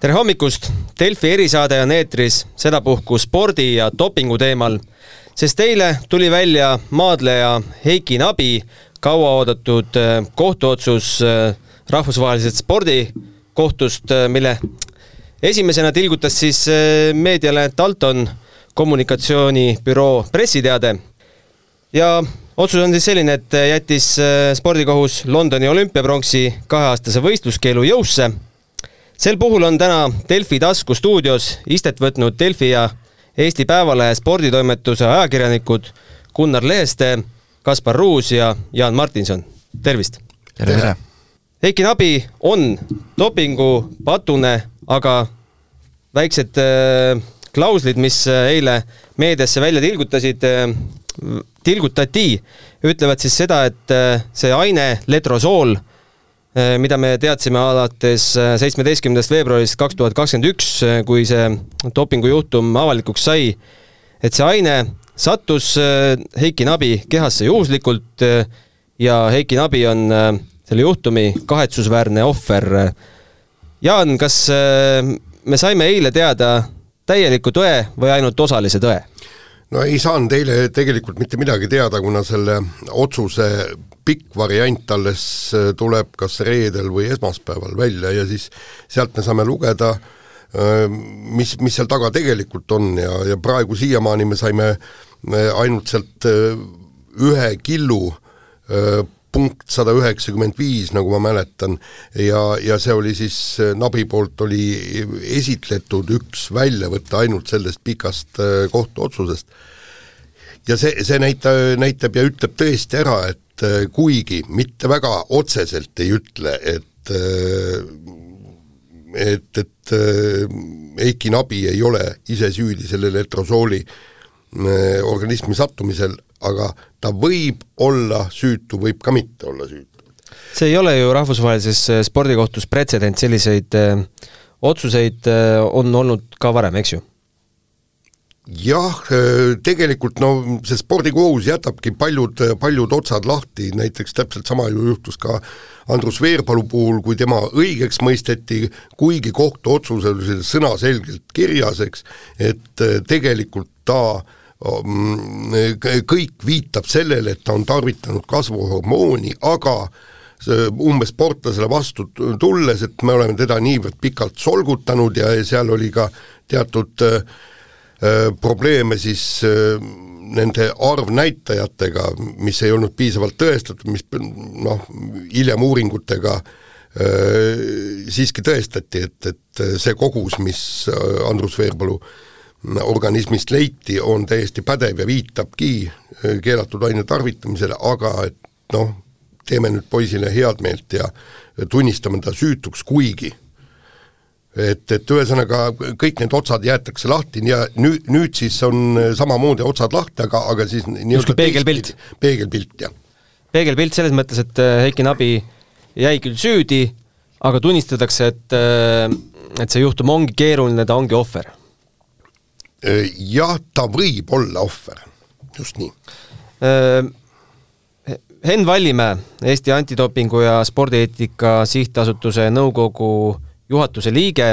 tere hommikust, Delfi erisaade on eetris sedapuhku spordi ja dopingu teemal, sest eile tuli välja maadleja Heiki Nabi kauaoodatud äh, kohtuotsus äh, rahvusvahelisest spordikohtust, äh, mille esimesena tilgutas siis meediale Dalton kommunikatsioonibüroo pressiteade. Ja otsus on siis selline, et jättis spordikohus Londoni olümpiapronksi kaheaastase võistluskeelu jõusse sel puhul on täna Delfi tasku stuudios istet võtnud Delfi ja Eesti Päevalehe sporditoimetuse ajakirjanikud Gunnar Leheste, Kaspar Ruus ja Jaan Martinson, tervist! tere, tere.! Heiki Nabi on dopingupatune, aga väiksed äh, klauslid, mis äh, eile meediasse välja tilgutasid äh,, tilgutati, ütlevad siis seda, et äh, see aine letrosool mida me teadsime alates äh, seitsmeteistkümnendast veebruarist kaks tuhat kakskümmend üks, äh, kui see dopingujuhtum avalikuks sai, et see aine sattus Heiki Nabi kehasse juhuslikult ja Heiki Nabi on selle juhtumi kahetsusväärne ohver. Jaan, kas me saime eile teada täieliku tõe või ainult osalise tõe? No ei saanud eile tegelikult mitte midagi teada, kuna selle otsuse pikk variant alles äh, tuleb kas reedel või esmaspäeval välja ja siis sealt me saame lugeda, äh, mis, mis seal taga tegelikult on ja, ja praegu siiamaani me saime ainult sealt äh, ühe killu punkt sada üheksakümmend viis, nagu ma mäletan, ja, ja see oli siis, Nabi poolt oli esitletud üks väljavõte ainult sellest pikast kohtuotsusest. ja see, see näita-, näitab ja ütleb tõesti ära, et äh, kuigi mitte väga otseselt ei ütle, et äh, et, et äh, Eiki Nabi ei ole ise süüdi selle letrosooli organismi sattumisel, aga ta võib olla süütu, võib ka mitte olla süütu. see ei ole ju rahvusvahelises spordikohtus pretsedent, selliseid öö, otsuseid öö, on olnud ka varem, eks ju? jah, äh, tegelikult no see spordikohus jätabki paljud, paljud otsad lahti, näiteks täpselt sama ju juhtus ka Andrus Veerpalu puhul, kui tema õigeks mõisteti, kuigi kohtuotsus oli sõnaselgelt kirjas, eks, et äh, tegelikult ta mm, kõik viitab sellele, et ta on tarvitanud kasvuhormooni, aga umbes sportlasele vastu tulles, et me oleme teda niivõrd pikalt solgutanud ja seal oli ka teatud äh, Äh, probleeme siis äh, nende arvnäitajatega, mis ei olnud piisavalt tõestatud, mis noh, hiljem uuringutega äh, siiski tõestati, et, et see kogus, mis Andrus Veerpalu organismist leiti, on täiesti pädev ja viitabki keelatud aine tarvitamisele, aga et noh, teeme nüüd poisile head meelt ja tunnistame ta süütuks, kuigi et, et ühesõnaga kõik need otsad jäetakse lahti ja nüüd, nüüd siis on samamoodi otsad lahti, aga, aga siis nii-öelda peegelpilt. peegelpilt, jah. peegelpilt selles mõttes, et äh, Heiki Nabi jäi küll süüdi, aga tunnistatakse, et, äh, et see juhtum ongi keeruline, ta ongi ohver. Äh, jah, ta võib olla ohver, just nii. Henn Vallimäe, Eesti Antidopingu ja Spordieetika Sihtasutuse nõukogu juhatuse liige,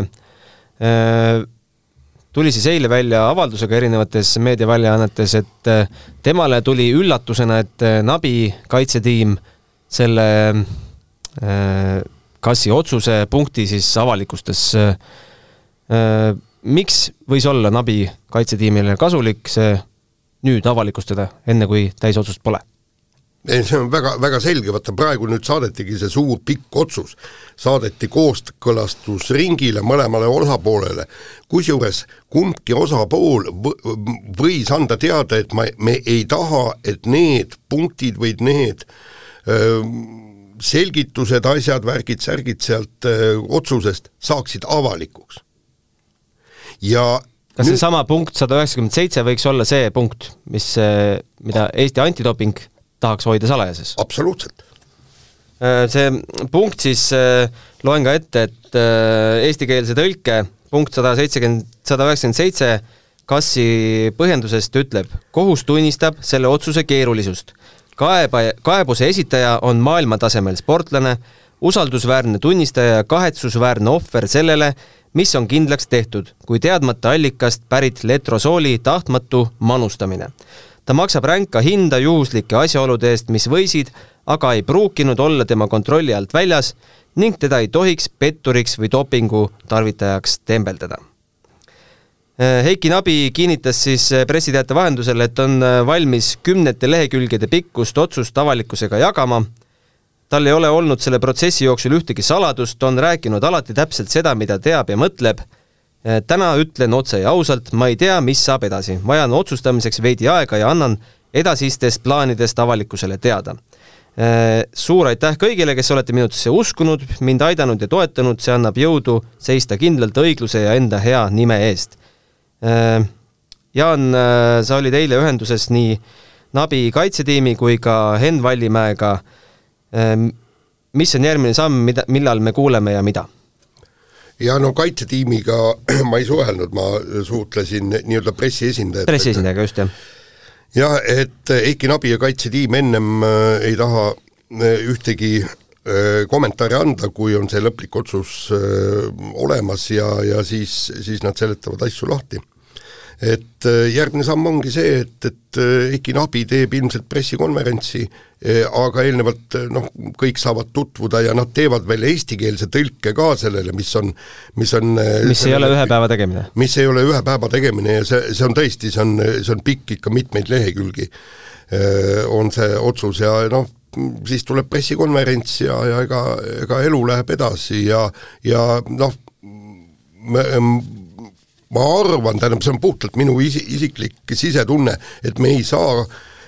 äh, tuli siis eile välja avaldusega erinevates meediaväljaannetes, et äh, temale tuli üllatusena, et äh, Nabi kaitsetiim selle kassi otsuse punkti siis avalikustas. Miks võis olla Nabi kaitsetiimile kasulik see nüüd avalikustada, enne kui täisotsust pole? ei, see on väga, väga selge, vaata praegu nüüd saadetigi see suur pikk otsus, saadeti kooskõlastusringile mõlemale osapoolele, kusjuures kumbki osapool võis anda teada, et ma, me ei taha, et need punktid või need öö, selgitused, asjad, värgid, särgid sealt öö, otsusest saaksid avalikuks. Ja kas seesama punkt sada üheksakümmend seitse võiks olla see punkt, mis, mida Eesti antidoping tahaks hoida salajases. absoluutselt. Äh, see punkt siis, äh, loen ka ette, et äh, eestikeelse tõlke punkt sada seitsekümmend, sada üheksakümmend seitse kassi põhjendusest ütleb, kohus tunnistab selle otsuse keerulisust. kaeba, kaebuse esitaja on maailmatasemel sportlane, usaldusväärne tunnistaja ja kahetsusväärne ohver sellele, mis on kindlaks tehtud kui teadmata allikast pärit letrosooli tahtmatu manustamine. ta maksab ränka hinda juhuslike asjaolude eest, mis võisid, aga ei pruukinud olla tema kontrolli alt väljas ning teda ei tohiks petturiks või dopingu tarvitajaks tembeldada Äh, Heiki Nabi kinnitas siis äh, pressiteate vahendusel, et on äh, valmis kümnete lehekülgede pikkust otsust avalikkusega jagama. Tal ei ole olnud selle protsessi jooksul ühtegi saladust, on rääkinud alati täpselt seda, mida teab ja mõtleb. täna ütlen otse ja ausalt, ma ei tea, mis saab edasi, vajan otsustamiseks veidi aega ja annan edasistest plaanidest avalikkusele teada. suur aitäh kõigile, kes olete minutisse uskunud, mind aidanud ja toetanud, see annab jõudu seista kindlalt õigluse ja enda hea nime eest Äh, Jaan, sa olid eile ühenduses nii Nabi kaitsetiimi kui ka Henn Vallimäega. Äh, mis on järgmine samm, mida, millal me kuuleme ja mida? ja no kaitsetiimiga ma ei suhelnud, ma suhtlesin nii-öelda pressiesindajatega. pressiesindajaga, just, jah. jah, et Eiki Nabi ja kaitsetiim ennem ei taha ühtegi kommentaari anda, kui on see lõplik otsus olemas ja, ja siis, siis nad seletavad asju lahti. Et järgmine samm ongi see, et, et Eiki Nabi teeb ilmselt pressikonverentsi, aga eelnevalt noh, kõik saavad tutvuda ja nad teevad veel eestikeelse tõlke ka sellele, mis on, mis on mis ei ole ühe päeva tegemine? mis ei ole ühe päeva tegemine ja see, see on tõesti, see on, see on pikk ikka mitmeid lehekülgi, on see otsus ja noh, siis tuleb pressikonverents ja, ja ega, ega elu läheb edasi ja, ja noh, ma arvan, tähendab, see on puhtalt minu isi, isiklik sisetunne, et me ei saa,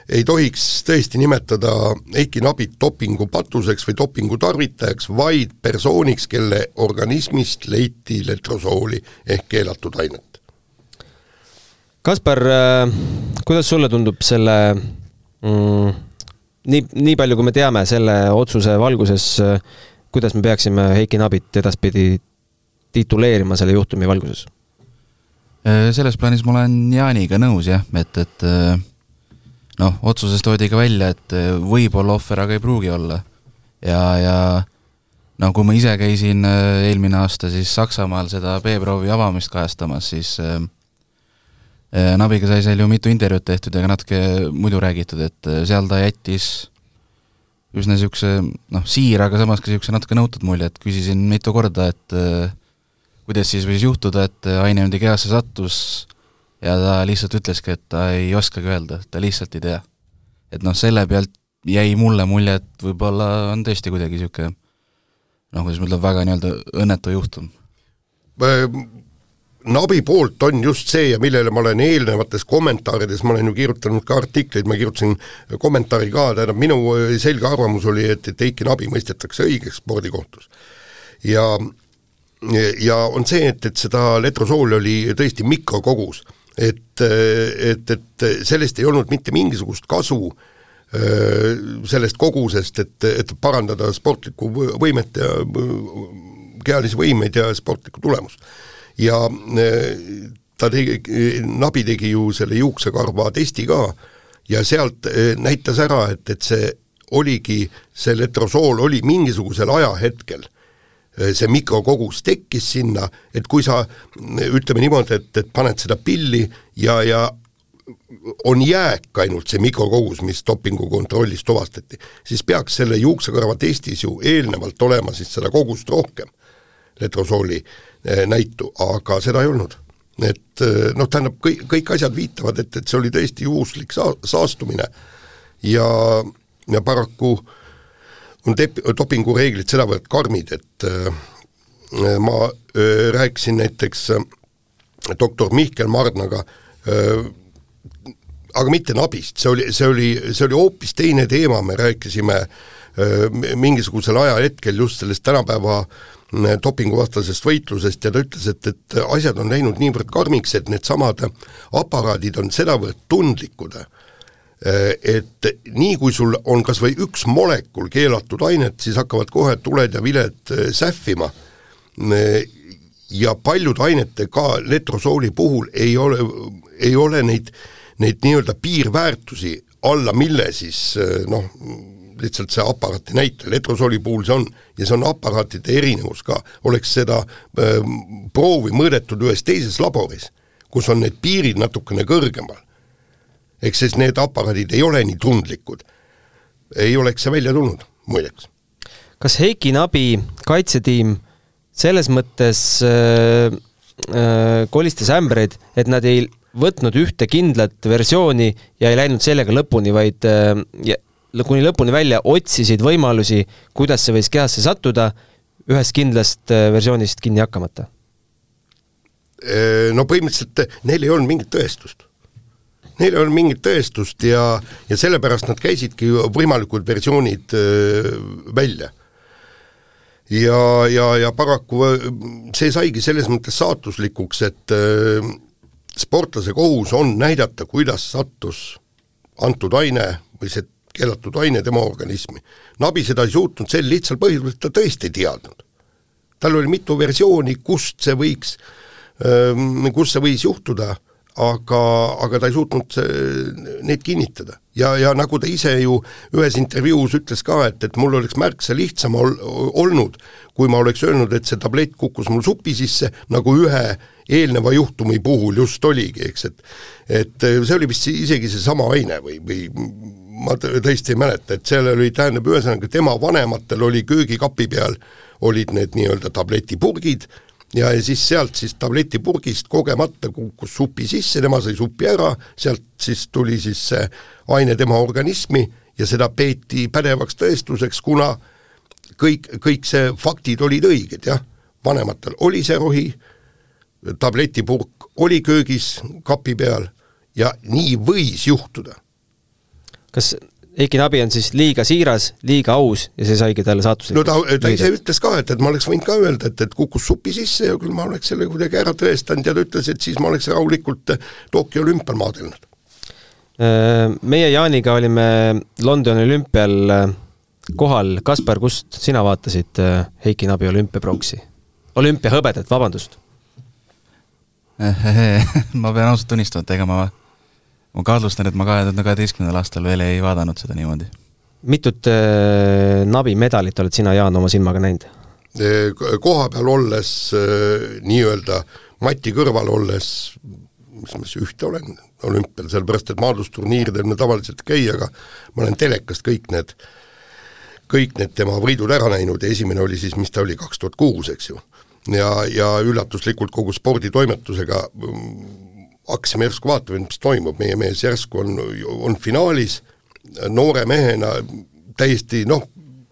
ei tohiks tõesti nimetada Eiki Nabit dopingupatuseks või dopingu tarvitajaks, vaid persooniks, kelle organismist leiti letrosooli ehk keelatud ainet. Kaspar, äh, kuidas sulle tundub selle mm, nii, nii palju, kui me teame selle otsuse valguses, kuidas me peaksime Heiki Nabit edaspidi tituleerima selle juhtumi valguses? Äh, selles plaanis ma olen Jaaniga nõus jah, et, et äh, noh, otsuses toodi ka välja, et äh, võib-olla ohver, aga ei pruugi olla. ja, ja no kui ma ise käisin eelmine aasta siis Saksamaal seda B-proovi avamist kajastamas, siis äh, Nabiga sai seal ju mitu intervjuud tehtud ja ka natuke muidu räägitud, et seal ta jättis üsna niisuguse noh, siira, aga samas ka niisuguse natuke nõutud mulje, et küsisin mitu korda, et äh, kuidas siis võis juhtuda, et aine niimoodi kehasse sattus ja ta lihtsalt ütleski, et ta ei oskagi öelda, ta lihtsalt ei tea. et noh, selle pealt jäi mulle mulje, et võib-olla on tõesti kuidagi niisugune noh, kuidas ma ütlen, väga nii-öelda õnnetu juhtum Nabi poolt on just see ja millele ma olen eelnevates kommentaarides, ma olen ju kirjutanud ka artikleid, ma kirjutasin kommentaari ka, tähendab minu selge arvamus oli, et, et Eiki Nabi mõistetakse õigeks spordikohtus. ja, ja on see, et, et seda letrosooli oli tõesti mikrokogus, et, et, et sellest ei olnud mitte mingisugust kasu sellest kogusest, et, et parandada sportlikku võimet ja kehalisi võimeid ja sportlikku tulemust. Ja e, ta tegi, Nabi tegi ju selle juuksekarva testi ka ja sealt e, näitas ära, et, et see oligi, see letrosool oli mingisugusel ajahetkel, see mikrokogus tekkis sinna, et kui sa ütleme niimoodi, et, et paned seda pilli ja, ja on jääk ainult see mikrokogus, mis dopingu kontrollis tuvastati, siis peaks selle juuksekarva testis ju eelnevalt olema siis seda kogust rohkem, letrosooli äh, näitu, aga seda ei olnud. et eh, noh, tähendab, kõik, kõik asjad viitavad, et, et see oli tõesti juhuslik saa-, saastumine ja, ja paraku on tep-, dopingureeglid sedavõrd karmid, et äh, ma äh, rääkisin näiteks äh, doktor Mihkel Mardnaga äh, aga mitte nabist, see oli, see oli, see oli hoopis teine teema, me rääkisime äh, mingisugusel ajahetkel just sellest tänapäeva äh, dopinguvastasest võitlusest ja ta ütles, et, et asjad on läinud niivõrd karmiks, et needsamad aparaadid on sedavõrd tundlikud, et nii, kui sul on kas või üks molekul keelatud ainet, siis hakkavad kohe tuled ja viled sähvima. Ja paljude ainete, ka letrosooli puhul ei ole, ei ole neid, neid nii-öelda piirväärtusi, alla mille siis noh, lihtsalt see aparaati näitel, etrosoli puhul see on, ja see on aparaatide erinevus ka, oleks seda äh, proovi mõõdetud ühes teises laboris, kus on need piirid natukene kõrgemal, eks siis need aparaadid ei ole nii tundlikud, ei oleks see välja tulnud, muideks. kas Heiki Nabi kaitsetiim selles mõttes äh, äh, kolistas ämbreid, et nad ei võtnud ühte kindlat versiooni ja ei läinud sellega lõpuni, vaid äh, kuni lõpuni välja otsisid võimalusi, kuidas see võis kehasse sattuda, ühest kindlast äh, versioonist kinni hakkamata? Äh, no põhimõtteliselt neil ei olnud mingit tõestust. Neil ei olnud mingit tõestust ja, ja sellepärast nad käisidki võimalikud versioonid välja ja, ja, ja paraku see saigi selles mõttes saatuslikuks, et sportlase kohus on näidata, kuidas sattus antud aine või see keelatud aine tema organismi. Nabi seda ei suutnud sel lihtsal põhjusel, et ta tõesti ei teadnud. tal oli mitu versiooni, kust see võiks, kus see võis juhtuda, aga, aga ta ei suutnud neid kinnitada. ja, ja nagu ta ise ju ühes intervjuus ütles ka, et, et mul oleks märksa lihtsam ol, olnud, kui ma oleks öelnud, et see tablett kukkus mul supi sisse, nagu ühe eelneva juhtumi puhul just oligi, eks, et et see oli vist isegi seesama aine või, või ma tõesti ei mäleta, et seal oli, tähendab, ühesõnaga tema vanematel oli köögikapi peal, olid need nii-öelda tabletipurgid ja, ja siis sealt siis tabletipurgist kogemata kukkus supi sisse, tema sai supi ära, sealt siis tuli siis see aine tema organismi ja seda peeti pädevaks tõestuseks, kuna kõik, kõik see faktid olid õiged, jah, vanematel oli see rohi, tabletipurk oli köögis kapi peal ja nii võis juhtuda. Kas Eiki Nabi on siis liiga siiras, liiga aus ja see saigi talle saatuseks? no ta, ta ise ütles ka, et, et ma oleks võinud ka öelda, et, et kukkus supi sisse ja küll ma oleks selle kuidagi ära tõestanud ja ta ütles, et siis ma oleks rahulikult Tokyo olümpial maadelnud. Äh, meie Jaaniga olime Londoni olümpial äh, kohal, Kaspar, kust sina vaatasid äh, Heiki Nabi olümpiapronksi? olümpiahõbedat, vabandust ma pean ausalt tunnistama, et ega ma ma kahtlustan, et ma kahe tuhande kaheteistkümnendal aastal veel ei vaadanud seda niimoodi. mitut äh, Nabi medalit oled sina, Jaan, oma silmaga näinud? Äh, koha peal olles äh,, nii-öelda mati kõrval olles, mis ma siis ühte olen olümpial, sellepärast et maadlusturniiridel me tavaliselt ei käi, aga ma olen telekast kõik need, kõik need tema võidud ära näinud ja esimene oli siis, mis ta oli, kaks tuhat kuus, eks ju. ja, ja üllatuslikult kogu sporditoimetusega mm, hakkasime järsku vaatama, mis toimub, meie mees järsku on, on finaalis, noore mehena täiesti noh,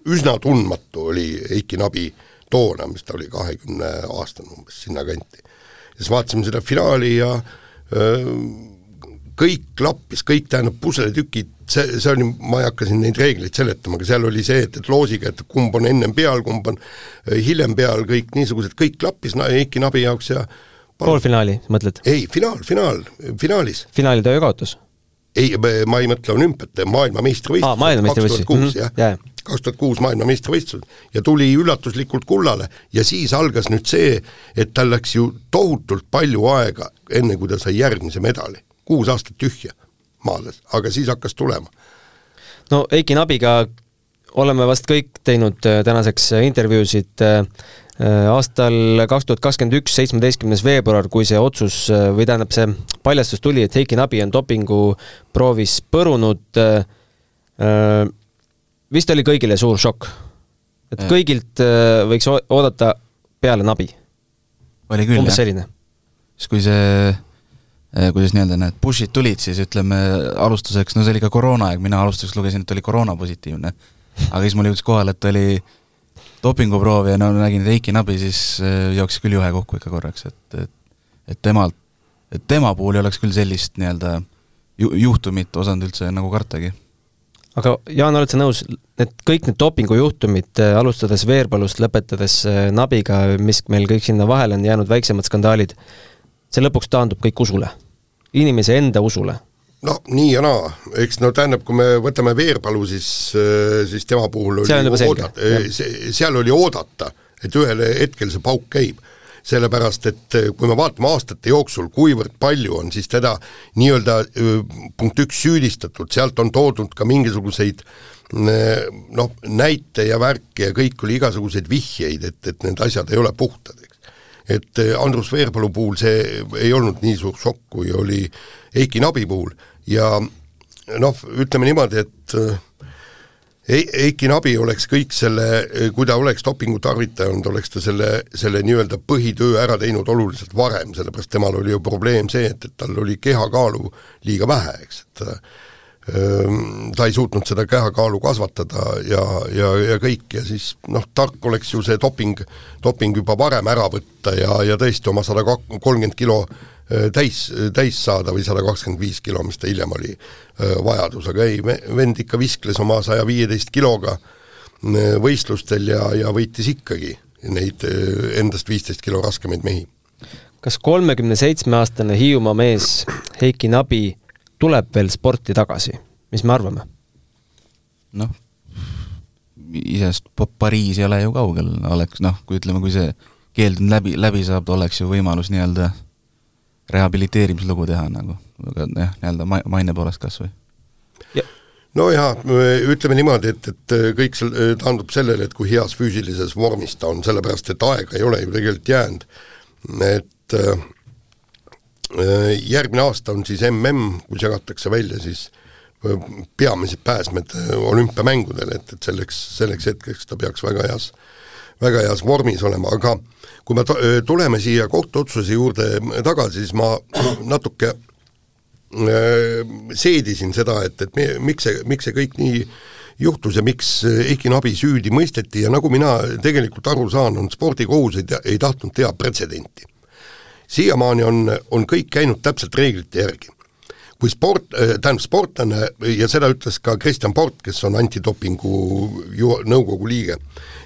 üsna tundmatu oli Eiki Nabi toona, mis ta oli, kahekümne aastane umbes, sinnakanti. siis vaatasime seda finaali ja öö, kõik klappis, kõik tähendab pusletükid, see, see oli, ma ei hakka siin neid reegleid seletama, aga seal oli see, et, et loosiga, et kumb on ennem peal, kumb on hiljem peal, kõik niisugused, kõik klappis Eiki Nabi jaoks ja äh, poolfinaali, mõtled? ei, finaal, finaal, finaalis. finaali ta ju kaotas? ei, ma ei mõtle olümpiat, maailmameistrivõistlused kaks tuhat kuus, mhm, jah. kaks tuhat kuus maailmameistrivõistlused ja tuli üllatuslikult kullale ja siis algas nüüd see, et tal läks ju tohutult palju aega, enne kui ta sai järgmise medali. kuus aastat tühja maadles, aga siis hakkas tulema. no Eiki Nabiga oleme vast kõik teinud äh, tänaseks intervjuusid äh, Äh, aastal kaks tuhat kakskümmend üks, seitsmeteistkümnes veebruar, kui see otsus äh, või tähendab, see paljastus tuli, et Heiki Nabi on dopinguproovis põrunud, äh, vist oli kõigile suur šokk. et kõigilt võiks oodata peale Nabi. oli küll, jah. siis kui see kuidas nii-öelda need push'id tulid, siis ütleme alustuseks, no see oli ka koroonaaeg, mina alustuseks lugesin, et oli koroonapositiivne. aga siis mul jõudis kohale, et oli dopinguproovi ja no nägin Eiki Nabi, siis äh, jooksis küll juhe kokku ikka korraks, et, et et temalt, et tema puhul ei oleks küll sellist nii-öelda ju-, juhtumit osanud üldse nagu kartagi. aga Jaan, oled sa nõus, et kõik need dopingujuhtumid, äh, alustades Veerpalust, lõpetades äh, Nabiga, mis meil kõik sinna vahele on jäänud, väiksemad skandaalid, see lõpuks taandub kõik usule? inimese enda usule no nii ja naa, eks no tähendab, kui me võtame Veerpalu, siis, äh, siis tema puhul oli oodata, seal oli oodata, et ühel hetkel see pauk käib. sellepärast et äh, kui me vaatame aastate jooksul, kuivõrd palju on siis teda nii-öelda punkt üks süüdistatud, sealt on toodud ka mingisuguseid noh, näite ja värke ja kõik oli igasuguseid vihjeid, et, et need asjad ei ole puhtad, eks. et Andrus Veerpalu puhul see ei olnud nii suur šokk, kui oli Eiki Nabi puhul ja noh, ütleme niimoodi, et Eiki Nabi oleks kõik selle, kui ta oleks dopingu tarvitanud, oleks ta selle, selle nii-öelda põhitöö ära teinud oluliselt varem, sellepärast temal oli ju probleem see, et, et tal oli kehakaalu liiga vähe, eks, et ta ei suutnud seda kehakaalu kasvatada ja, ja, ja kõik ja siis noh, tark oleks ju see doping, doping juba varem ära võtta ja, ja tõesti oma sada kolmkümmend kilo Äh, täis, täis saada või sada kakskümmend viis kilo, mis ta hiljem oli äh, vajadus, aga ei, vend ikka viskles oma saja viieteist kiloga äh, võistlustel ja, ja võitis ikkagi neid endast viisteist kilo raskemaid mehi. kas kolmekümne seitsme aastane Hiiumaa mees Heiki Nabi tuleb veel sporti tagasi, mis me arvame? noh, iseenesest Pariis ei ole ju kaugel, oleks noh, kui ütleme, kui see keeld läbi, läbi saab, oleks ju võimalus nii-öelda rehabiliteerimislugu teha nagu, aga jah, nii-öelda ma-, maine poolest kas või ja.? no jaa, ütleme niimoodi, et, et kõik sel-, taandub sellele, et kui heas füüsilises vormis ta on, sellepärast et aega ei ole ju tegelikult jäänud, et äh, järgmine aasta on siis mm, kus jagatakse välja siis äh, peamised pääsmed äh, olümpiamängudele, et, et selleks, selleks hetkeks ta peaks väga heas, väga heas vormis olema, aga kui me tuleme siia kohtuotsuse juurde tagasi, siis ma natuke seedisin seda, et, et me, miks see, miks see kõik nii juhtus ja miks Eiki Nabi süüdi mõisteti ja nagu mina tegelikult aru saan, on spordikohus ei, ei tahtnud teha pretsedenti. siiamaani on, on kõik käinud täpselt reeglite järgi. Kui sport, tähendab sportlane ja seda ütles ka Kristjan Port, kes on antidopingu ju-, nõukogu liige,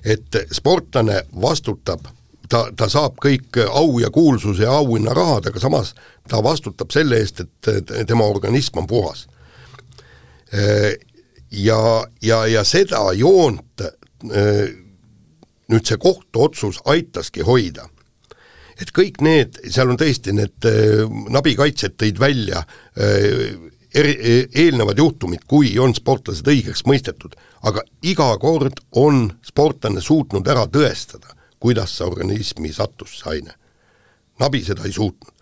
et sportlane vastutab ta, ta saab kõik au ja kuulsuse ja auhinnarahad, aga samas ta vastutab selle eest, et tema organism on puhas. Ja, ja, ja seda joont nüüd see kohtuotsus aitaski hoida. Et kõik need, seal on tõesti need nabikaitsjad tõid välja eri, eelnevad juhtumid, kui on sportlased õigeks mõistetud, aga iga kord on sportlane suutnud ära tõestada kuidas see organismi sattus, see aine. Nabi seda ei suutnud.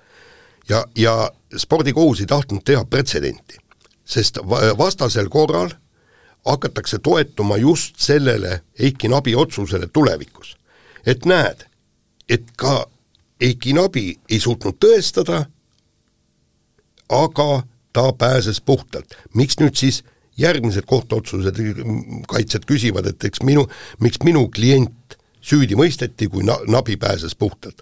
ja, ja spordikohus ei tahtnud teha pretsedenti, sest vastasel korral hakatakse toetuma just sellele Eiki Nabi otsusele tulevikus. et näed, et ka Eiki Nabi ei suutnud tõestada, aga ta pääses puhtalt. miks nüüd siis järgmised kohtuotsused, kaitsjad küsivad, et eks minu, miks minu klient süüdi mõisteti, kui na-, Nabi pääses puhtalt.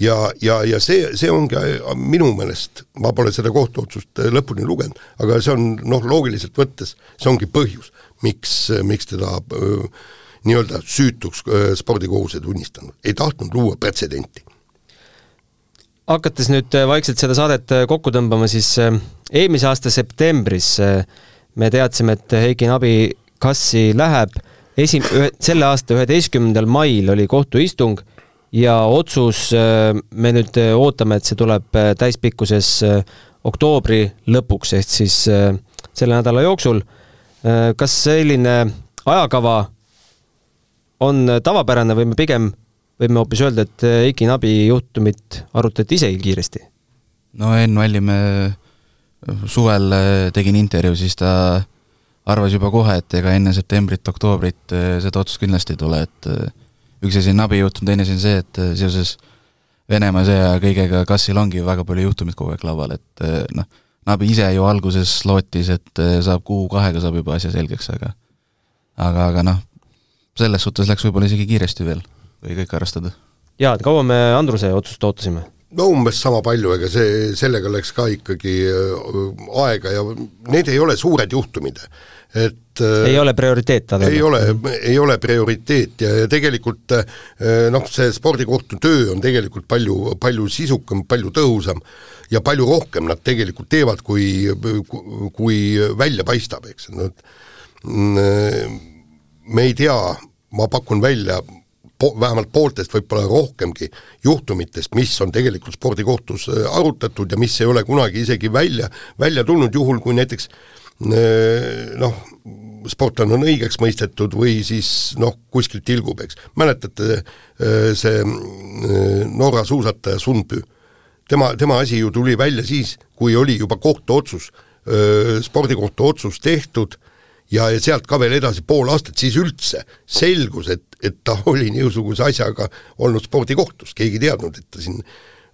ja, ja, ja see, see ongi minu meelest, ma pole seda kohtuotsust lõpuni lugenud, aga see on noh, loogiliselt võttes, see ongi põhjus, miks, miks teda nii-öelda süütuks spordikohus ei tunnistanud, ei tahtnud luua pretsedenti. Hakates nüüd vaikselt seda saadet kokku tõmbama, siis eelmise aasta septembris me teadsime, et Heiki Nabi kassi läheb esim-, selle aasta üheteistkümnendal mail oli kohtuistung ja otsus, äh, me nüüd äh, ootame, et see tuleb äh, täispikkuses oktoobri lõpuks, ehk siis selle nädala jooksul. kas selline ajakava on tavapärane või me pigem võime hoopis öelda, et Eiki Nabi juhtumit arutati isegi kiiresti? no Enn Vallimäe suvel tegin intervjuu, siis ta arvas juba kohe, et ega enne septembrit-oktoobrit seda otsust kindlasti ei tule, et üks asi on Nabi juhtum, teine asi on see, et seoses Venemaa sõja ja kõigega Kassil ongi väga palju juhtumeid kogu aeg laual, et noh, Nabi ise ju alguses lootis, et saab kuu-kahega saab juba asja selgeks, aga aga, aga noh, selles suhtes läks võib-olla isegi kiiresti veel, kui kõik arvestada. jaa, et kaua me Andruse otsust ootasime? no umbes sama palju, ega see, sellega läks ka ikkagi äh, aega ja need ei ole suured juhtumid, et äh, ei ole prioriteet? ei ole, ei ole prioriteet ja, ja tegelikult äh, noh, see spordikohtu töö on tegelikult palju, palju sisukam, palju tõhusam ja palju rohkem nad tegelikult teevad, kui, kui välja paistab, eks, no et mm, me ei tea, ma pakun välja, po-, vähemalt pooltest, võib-olla rohkemgi juhtumitest, mis on tegelikult spordikohtus äh, arutatud ja mis ei ole kunagi isegi välja, välja tulnud, juhul kui näiteks äh, noh, sportlane on õigeks mõistetud või siis noh, kuskilt tilgub, eks. mäletate see Norra suusataja Sundby? tema, tema asi ju tuli välja siis, kui oli juba kohtuotsus, spordikohtu otsus tehtud ja, ja sealt ka veel edasi pool aastat, siis üldse selgus, et, et ta oli niisuguse asjaga olnud spordikohtus, keegi ei teadnud, et ta siin,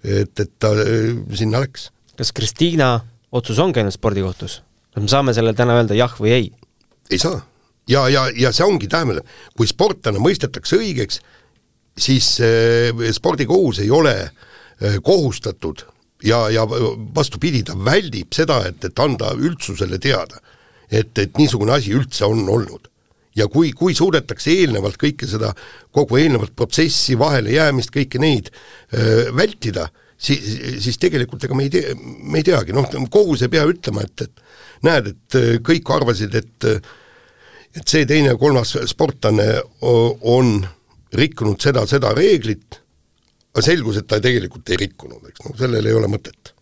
et, et ta äh, sinna läks. kas Kristiina otsus on käinud spordikohtus? kas me saame sellele täna öelda jah või ei? ei saa. ja, ja, ja see ongi, tähendab, kui sportlane mõistetakse õigeks, siis äh, spordikohus ei ole äh, kohustatud ja, ja vastupidi, ta väldib seda, et, et anda üldsusele teada et, et niisugune asi üldse on olnud. ja kui, kui suudetakse eelnevalt kõike seda, kogu eelnevat protsessi, vahelejäämist, kõiki neid öö, vältida, siis, siis tegelikult ega me ei tea, me ei teagi, noh, kohus ei pea ütlema, et, et näed, et kõik arvasid, et et see teine ja kolmas sportlane on rikkunud seda, seda reeglit, aga selgus, et ta tegelikult ei rikkunud, eks. Noh, sellel ei ole mõtet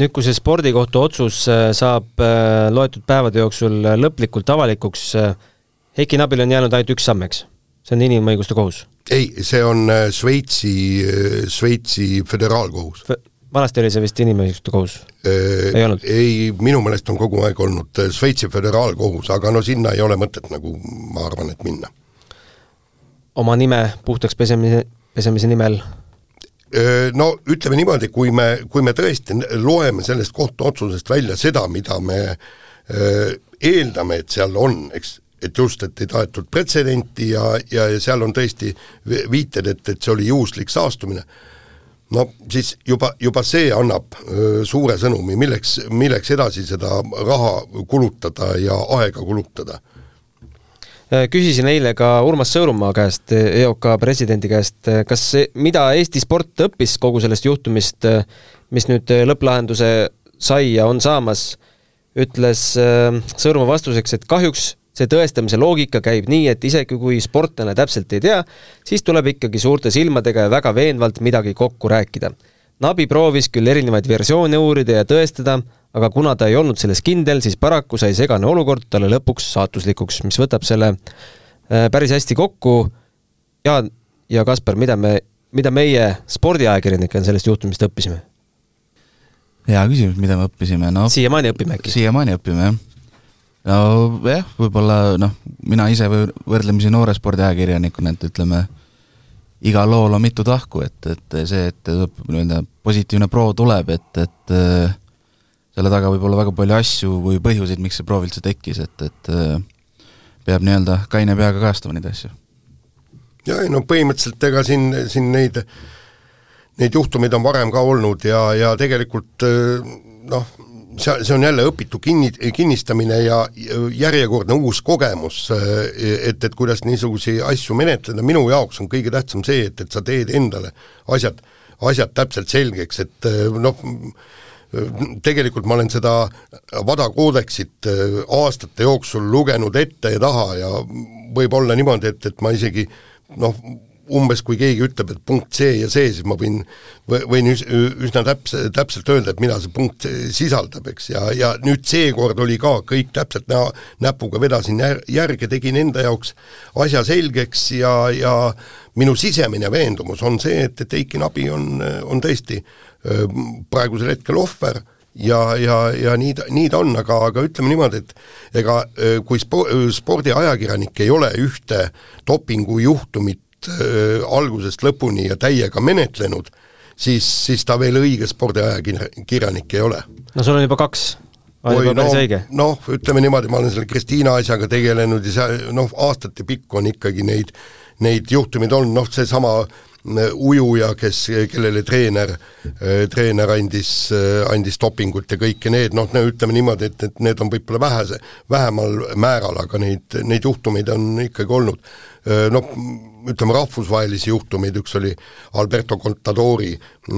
nüüd, kui see spordikohtu otsus äh, saab äh, loetud päevade jooksul äh, lõplikult avalikuks, Heiki Nabil on jäänud ainult üks samm, eks? see on inimõiguste kohus? ei, see on Šveitsi, Šveitsi föderaalkohus F. vanasti oli see vist inimõiguste kohus ei olnud? ei, minu meelest on kogu aeg olnud Šveitsi föderaalkohus, aga no sinna ei ole mõtet nagu, ma arvan, et minna. oma nime puhtaks pesemise, pesemise nimel no ütleme niimoodi, kui me, kui me tõesti loeme sellest kohtuotsusest välja seda, mida me eeldame, et seal on, eks, et just, et ei tahetud pretsedenti ja, ja, ja seal on tõesti viited, et, et see oli juhuslik saastumine, no siis juba, juba see annab suure sõnumi, milleks, milleks edasi seda raha kulutada ja aega kulutada küsisin eile ka Urmas Sõõrumaa käest, EOK presidendi käest, äh, kas, mida Eesti sport õppis kogu sellest juhtumist, äh, mis nüüd lõpplahenduse sai ja on saamas, ütles Sõõrumaa vastuseks, et kahjuks see tõestamise loogika käib nii, et isegi kui sportlane täpselt ei tea, siis tuleb ikkagi suurte silmadega ja väga veenvalt midagi kokku rääkida. Nabi proovis küll erinevaid versioone uurida ja tõestada, aga kuna ta ei olnud selles kindel, siis paraku sai segane olukord talle lõpuks saatuslikuks, mis võtab selle äh, päris hästi kokku. Jaan ja Kaspar, mida me, mida meie spordiajakirjanikena sellest juhtumist õppisime? hea küsimus, mida me õppisime, no siiamaani õpime äkki? siiamaani õpime, jah. nojah, võib-olla noh, mina ise võrdlemisi noore spordiajakirjanikuna, et ütleme, igal lool on mitu tahku, et, et see, et nii-öelda positiivne proov tuleb, et, et selle taga võib olla väga palju asju või põhjuseid, miks see proov üldse tekkis, et, et äh, peab nii-öelda kaine peaga kajastama neid asju. jaa, ei no põhimõtteliselt ega siin, siin neid, neid juhtumeid on varem ka olnud ja, ja tegelikult äh, noh, see, see on jälle õpitu kinni, kinnistamine ja järjekordne uus kogemus, äh, et, et kuidas niisuguseid asju menetleda, minu jaoks on kõige tähtsam see, et, et sa teed endale asjad, asjad täpselt selgeks, et noh, tegelikult ma olen seda WADA koodeksit äh, aastate jooksul lugenud ette ja taha ja võib olla niimoodi, et, et ma isegi noh, umbes kui keegi ütleb, et punkt see ja see, siis ma võin, võin üs, üsna täpse, täpselt öelda, et mida see punkt sisaldab, eks, ja, ja nüüd seekord oli ka kõik täpselt näo, näpuga vedasin jär, järge, tegin enda jaoks asja selgeks ja, ja minu sisemine veendumus on see, et, et Eiki Nabi on, on tõesti praegusel hetkel ohver ja, ja, ja nii ta, nii ta on, aga, aga ütleme niimoodi, et ega kui spo-, spordiajakirjanik ei ole ühte dopingujuhtumit äh, algusest lõpuni ja täiega menetlenud, siis, siis ta veel õige spordiajakirjanik ei ole. no sul on juba kaks. Päris no, noh, ütleme niimoodi, ma olen selle Kristiina asjaga tegelenud ja see noh, aastate pikk on ikkagi neid, neid juhtumeid olnud, noh seesama äh, ujuja, kes, kellele treener, treener andis, andis dopingut ja kõike need, noh, ütleme niimoodi, et, et need on võib-olla vähese, vähemal määral, aga neid, neid juhtumeid on ikkagi olnud. Noh, ütleme rahvusvahelisi juhtumeid, üks oli Alberto Contadori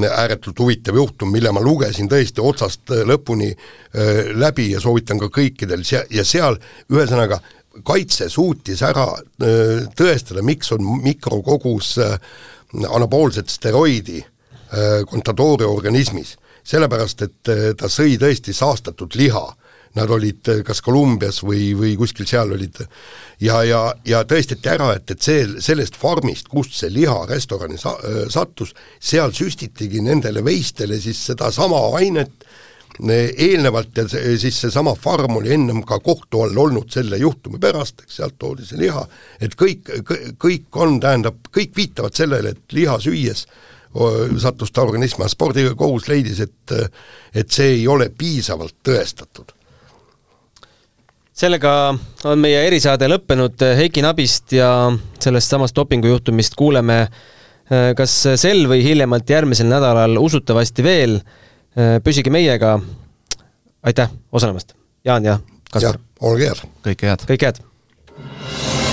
ääretult huvitav juhtum, mille ma lugesin tõesti otsast lõpuni läbi ja soovitan ka kõikidel, ja seal ühesõnaga kaitse suutis ära äh, tõestada, miks on mikrokogus äh, anaboolset steroidi Contadori organismis. sellepärast, et ta sõi tõesti saastatud liha nad olid kas Kolumbias või, või kuskil seal olid ja, ja, ja tõestati ära, et, et see, sellest farmist, kust see liha restorani sa-, sattus, seal süstitigi nendele veistele siis sedasama ainet, eelnevalt siis seesama farm oli ennem ka kohtu all olnud selle juhtumi pärast, eks sealt toodi see liha, et kõik, kõik on, tähendab, kõik viitavad sellele, et liha süües sattus ta organismi, aga spordikohus leidis, et et see ei ole piisavalt tõestatud. Sellega on meie erisaade lõppenud, Heiki Nabist ja sellest samast dopingujuhtumist kuuleme kas sel või hiljemalt järgmisel nädalal usutavasti veel püsige meiega, aitäh osalemast, Jaan ja Kaspar! olge head! kõike head! kõike head!